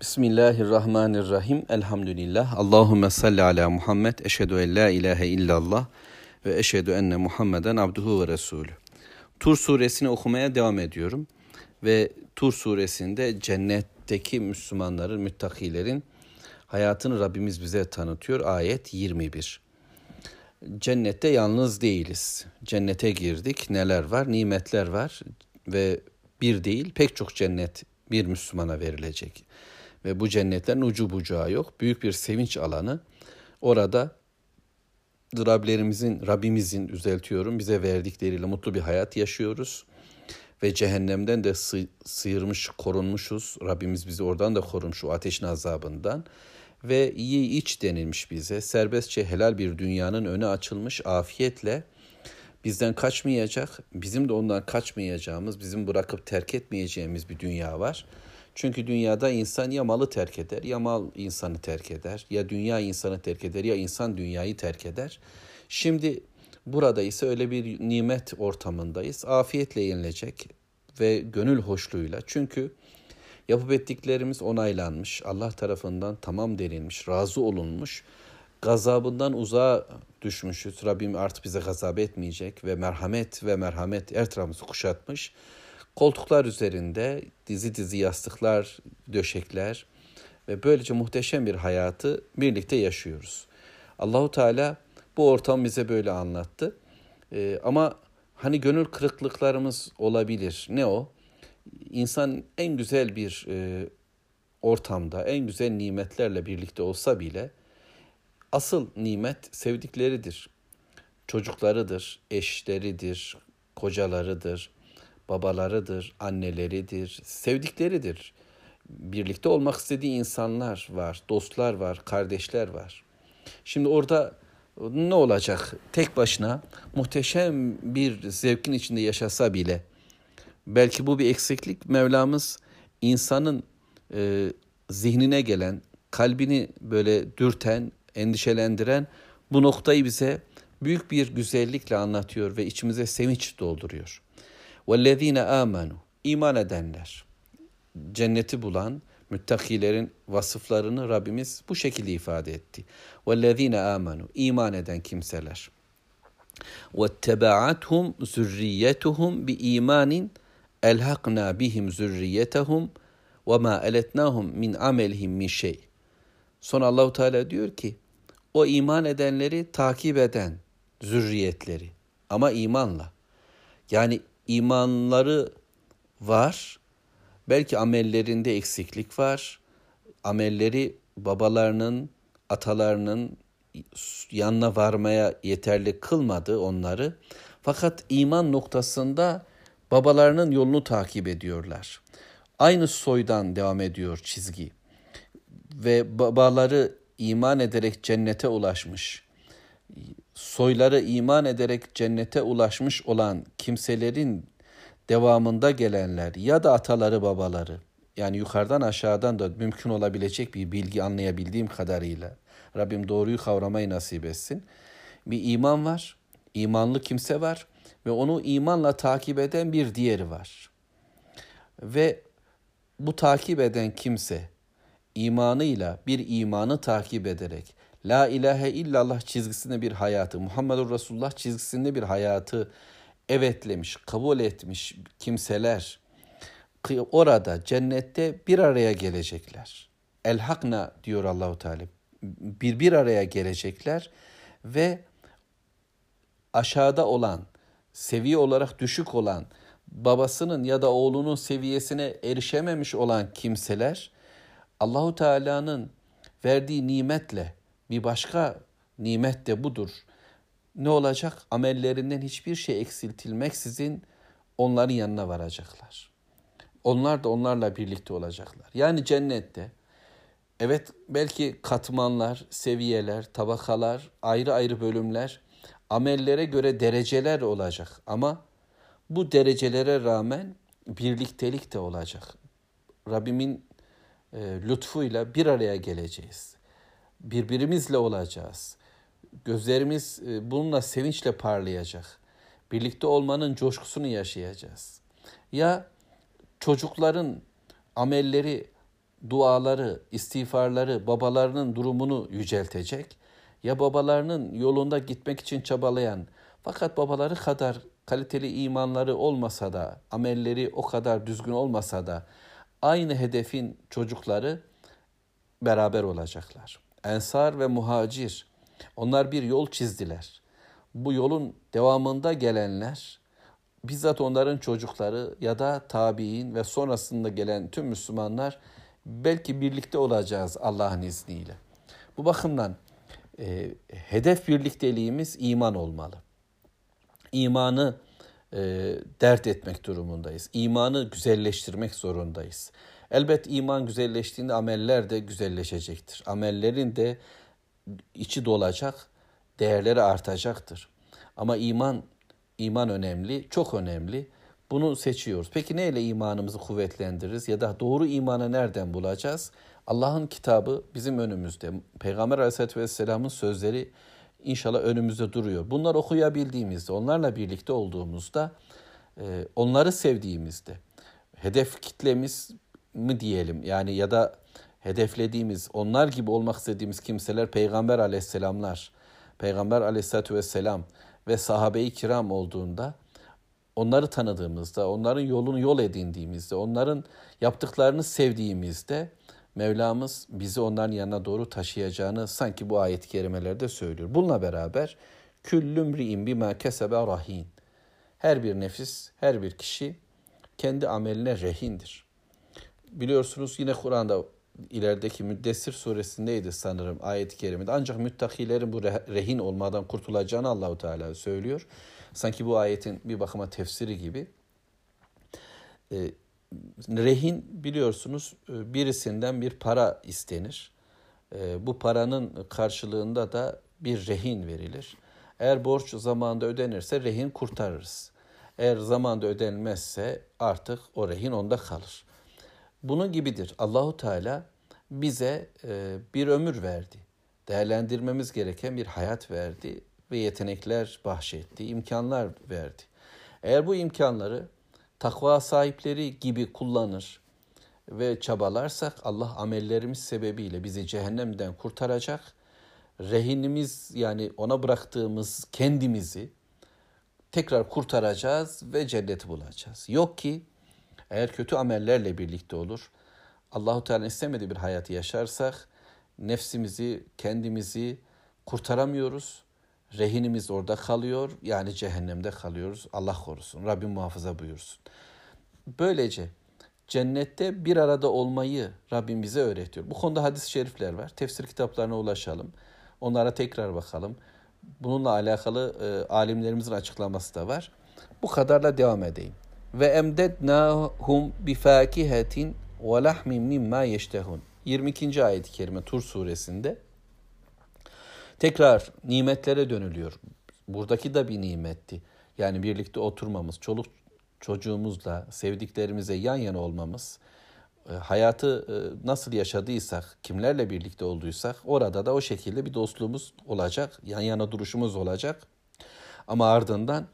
Bismillahirrahmanirrahim. Elhamdülillah. Allahümme salli ala Muhammed. Eşhedü en la ilahe illallah ve eşhedü enne Muhammeden abduhu ve resulü. Tur suresini okumaya devam ediyorum. Ve Tur suresinde cennetteki Müslümanların, müttakilerin hayatını Rabbimiz bize tanıtıyor. Ayet 21. Cennette yalnız değiliz. Cennete girdik. Neler var? Nimetler var. Ve bir değil pek çok cennet bir Müslümana verilecek. Ve bu cennetlerin ucu bucağı yok. Büyük bir sevinç alanı. Orada Rablerimizin, Rabbimizin düzeltiyorum bize verdikleriyle mutlu bir hayat yaşıyoruz. Ve cehennemden de sı- sıyırmış, korunmuşuz. Rabbimiz bizi oradan da korumuş o ateşin azabından. Ve iyi iç denilmiş bize. Serbestçe helal bir dünyanın önü açılmış afiyetle bizden kaçmayacak, bizim de ondan kaçmayacağımız, bizim bırakıp terk etmeyeceğimiz bir dünya var. Çünkü dünyada insan ya malı terk eder, ya mal insanı terk eder, ya dünya insanı terk eder, ya insan dünyayı terk eder. Şimdi burada ise öyle bir nimet ortamındayız. Afiyetle yenilecek ve gönül hoşluğuyla. Çünkü yapıp ettiklerimiz onaylanmış, Allah tarafından tamam denilmiş, razı olunmuş gazabından uzağa düşmüşüz. Rabbim artık bize gazap etmeyecek ve merhamet ve merhamet etrafımızı kuşatmış. Koltuklar üzerinde dizi dizi yastıklar, döşekler ve böylece muhteşem bir hayatı birlikte yaşıyoruz. Allahu Teala bu ortam bize böyle anlattı. Ee, ama hani gönül kırıklıklarımız olabilir. Ne o? İnsan en güzel bir e, ortamda, en güzel nimetlerle birlikte olsa bile Asıl nimet sevdikleridir. Çocuklarıdır, eşleridir, kocalarıdır, babalarıdır, anneleridir, sevdikleridir. Birlikte olmak istediği insanlar var, dostlar var, kardeşler var. Şimdi orada ne olacak? Tek başına muhteşem bir zevkin içinde yaşasa bile belki bu bir eksiklik. Mevlamız insanın e, zihnine gelen, kalbini böyle dürten, endişelendiren bu noktayı bize büyük bir güzellikle anlatıyor ve içimize sevinç dolduruyor. وَالَّذ۪ينَ آمَنُوا iman edenler, cenneti bulan müttakilerin vasıflarını Rabbimiz bu şekilde ifade etti. وَالَّذ۪ينَ آمَنُوا iman eden kimseler. وَاتَّبَعَتْهُمْ زُرِّيَّتُهُمْ بِإِيمَانٍ elhakna bihim zürriyetehum ve ma eletnahum min amelihim min şey. Sonra Allahu Teala diyor ki o iman edenleri takip eden zürriyetleri ama imanla. Yani imanları var. Belki amellerinde eksiklik var. Amelleri babalarının, atalarının yanına varmaya yeterli kılmadı onları. Fakat iman noktasında babalarının yolunu takip ediyorlar. Aynı soydan devam ediyor çizgi. Ve babaları iman ederek cennete ulaşmış, soyları iman ederek cennete ulaşmış olan kimselerin devamında gelenler ya da ataları babaları yani yukarıdan aşağıdan da mümkün olabilecek bir bilgi anlayabildiğim kadarıyla Rabbim doğruyu kavramayı nasip etsin. Bir iman var, imanlı kimse var ve onu imanla takip eden bir diğeri var. Ve bu takip eden kimse imanıyla bir imanı takip ederek La ilahe illallah çizgisinde bir hayatı, Muhammedur Resulullah çizgisinde bir hayatı evetlemiş, kabul etmiş kimseler orada cennette bir araya gelecekler. El hakna diyor Allahu Teala. Bir bir araya gelecekler ve aşağıda olan, seviye olarak düşük olan, babasının ya da oğlunun seviyesine erişememiş olan kimseler Allahu Teala'nın verdiği nimetle bir başka nimet de budur. Ne olacak? Amellerinden hiçbir şey eksiltilmeksizin onların yanına varacaklar. Onlar da onlarla birlikte olacaklar. Yani cennette evet belki katmanlar, seviyeler, tabakalar, ayrı ayrı bölümler, amellere göre dereceler olacak ama bu derecelere rağmen birliktelik de olacak. Rabbimin e, lütfuyla bir araya geleceğiz. Birbirimizle olacağız. Gözlerimiz e, bununla sevinçle parlayacak. Birlikte olmanın coşkusunu yaşayacağız. Ya çocukların amelleri duaları, istiğfarları babalarının durumunu yüceltecek ya babalarının yolunda gitmek için çabalayan fakat babaları kadar kaliteli imanları olmasa da, amelleri o kadar düzgün olmasa da aynı hedefin çocukları beraber olacaklar. Ensar ve muhacir onlar bir yol çizdiler. Bu yolun devamında gelenler bizzat onların çocukları ya da tabi'in ve sonrasında gelen tüm Müslümanlar belki birlikte olacağız Allah'ın izniyle. Bu bakımdan e, hedef birlikteliğimiz iman olmalı. İmanı e, dert etmek durumundayız. İmanı güzelleştirmek zorundayız. Elbet iman güzelleştiğinde ameller de güzelleşecektir. Amellerin de içi dolacak, değerleri artacaktır. Ama iman iman önemli, çok önemli. Bunu seçiyoruz. Peki neyle imanımızı kuvvetlendiririz ya da doğru imanı nereden bulacağız? Allah'ın kitabı bizim önümüzde. Peygamber Aleyhisselatü Vesselam'ın sözleri inşallah önümüzde duruyor. Bunları okuyabildiğimizde, onlarla birlikte olduğumuzda, e, onları sevdiğimizde, hedef kitlemiz mi diyelim yani ya da hedeflediğimiz, onlar gibi olmak istediğimiz kimseler Peygamber aleyhisselamlar, Peygamber aleyhissalatü vesselam ve sahabe-i kiram olduğunda onları tanıdığımızda, onların yolunu yol edindiğimizde, onların yaptıklarını sevdiğimizde Mevlamız bizi onların yanına doğru taşıyacağını sanki bu ayet-i kerimelerde söylüyor. Bununla beraber küllüm ri'in bima kesebe rahin. Her bir nefis, her bir kişi kendi ameline rehindir. Biliyorsunuz yine Kur'an'da ilerideki Müddessir suresindeydi sanırım ayet-i kerimede. Ancak müttakilerin bu rehin olmadan kurtulacağını Allahu Teala söylüyor. Sanki bu ayetin bir bakıma tefsiri gibi. E, rehin biliyorsunuz e, birisinden bir para istenir. E, bu paranın karşılığında da bir rehin verilir. Eğer borç zamanında ödenirse rehin kurtarırız. Eğer zamanda ödenmezse artık o rehin onda kalır. Bunun gibidir. Allahu Teala bize e, bir ömür verdi. Değerlendirmemiz gereken bir hayat verdi ve yetenekler bahşetti, imkanlar verdi. Eğer bu imkanları takva sahipleri gibi kullanır ve çabalarsak Allah amellerimiz sebebiyle bizi cehennemden kurtaracak. Rehinimiz yani ona bıraktığımız kendimizi tekrar kurtaracağız ve cenneti bulacağız. Yok ki eğer kötü amellerle birlikte olur, Allahu Teala istemediği bir hayatı yaşarsak nefsimizi, kendimizi kurtaramıyoruz. Rehinimiz orada kalıyor. Yani cehennemde kalıyoruz. Allah korusun. Rabbim muhafaza buyursun. Böylece cennette bir arada olmayı Rabbim bize öğretiyor. Bu konuda hadis-i şerifler var. Tefsir kitaplarına ulaşalım. Onlara tekrar bakalım. Bununla alakalı e, alimlerimizin açıklaması da var. Bu kadarla devam edeyim. Ve emdednahum bi fakihetin ve lahmin mimma yeştehun. 22. ayet-i kerime Tur suresinde tekrar nimetlere dönülüyor. Buradaki de bir nimetti. Yani birlikte oturmamız, çoluk çocuğumuzla, sevdiklerimize yan yana olmamız, e, hayatı e, nasıl yaşadıysak, kimlerle birlikte olduysak orada da o şekilde bir dostluğumuz olacak, yan yana duruşumuz olacak. Ama ardından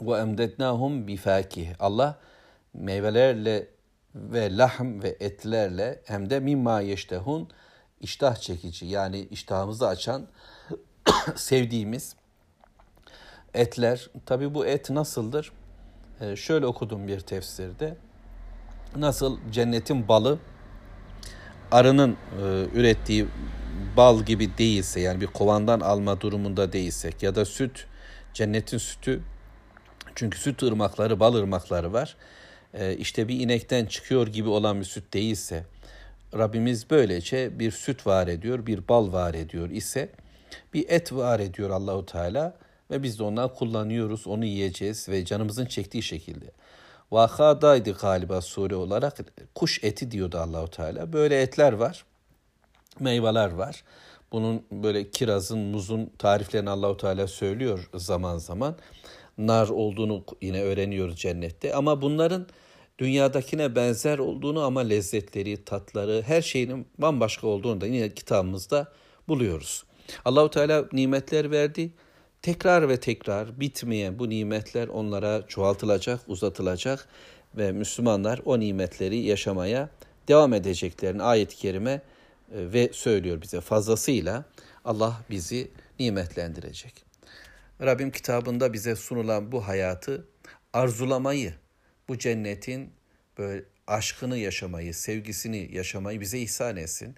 ve emdetnahum bi fakih. Allah meyvelerle ve lahm ve etlerle hem de mimma yeştehun iştah çekici yani iştahımızı açan sevdiğimiz etler. Tabi bu et nasıldır? Ee, şöyle okudum bir tefsirde. Nasıl cennetin balı arının e, ürettiği bal gibi değilse yani bir kovandan alma durumunda değilsek ya da süt cennetin sütü çünkü süt ırmakları bal ırmakları var e, işte bir inekten çıkıyor gibi olan bir süt değilse Rabbimiz böylece bir süt var ediyor, bir bal var ediyor ise bir et var ediyor Allahu Teala ve biz de ondan kullanıyoruz, onu yiyeceğiz ve canımızın çektiği şekilde. Vakadaydı galiba sure olarak kuş eti diyordu Allahu Teala. Böyle etler var, meyveler var. Bunun böyle kirazın, muzun tariflerini Allahu Teala söylüyor zaman zaman. Nar olduğunu yine öğreniyoruz cennette. Ama bunların dünyadakine benzer olduğunu ama lezzetleri, tatları, her şeyinin bambaşka olduğunu da yine kitabımızda buluyoruz. Allahu Teala nimetler verdi. Tekrar ve tekrar bitmeyen bu nimetler onlara çoğaltılacak, uzatılacak ve Müslümanlar o nimetleri yaşamaya devam edeceklerini ayet-i kerime e, ve söylüyor bize fazlasıyla Allah bizi nimetlendirecek. Rabbim kitabında bize sunulan bu hayatı arzulamayı, bu cennetin böyle aşkını yaşamayı, sevgisini yaşamayı bize ihsan etsin.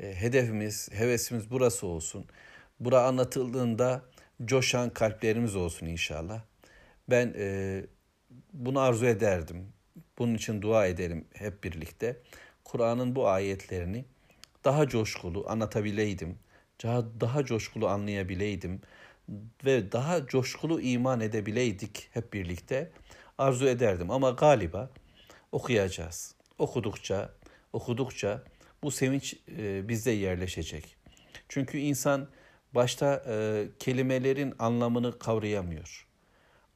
E, hedefimiz, hevesimiz burası olsun. Bura anlatıldığında coşan kalplerimiz olsun inşallah. Ben e, bunu arzu ederdim. Bunun için dua edelim hep birlikte. Kur'an'ın bu ayetlerini daha coşkulu anlatabileydim. Daha, daha coşkulu anlayabileydim ve daha coşkulu iman edebileydik hep birlikte arzu ederdim. Ama galiba okuyacağız. Okudukça, okudukça bu sevinç e, bizde yerleşecek. Çünkü insan başta e, kelimelerin anlamını kavrayamıyor.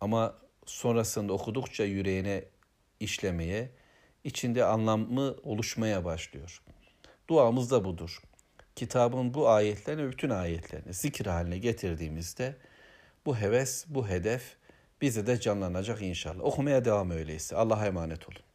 Ama sonrasında okudukça yüreğine işlemeye, içinde anlamı oluşmaya başlıyor. Duamız da budur. Kitabın bu ayetlerini, bütün ayetlerini zikir haline getirdiğimizde bu heves, bu hedef bize de canlanacak inşallah. Okumaya devam öyleyse. Allah'a emanet olun.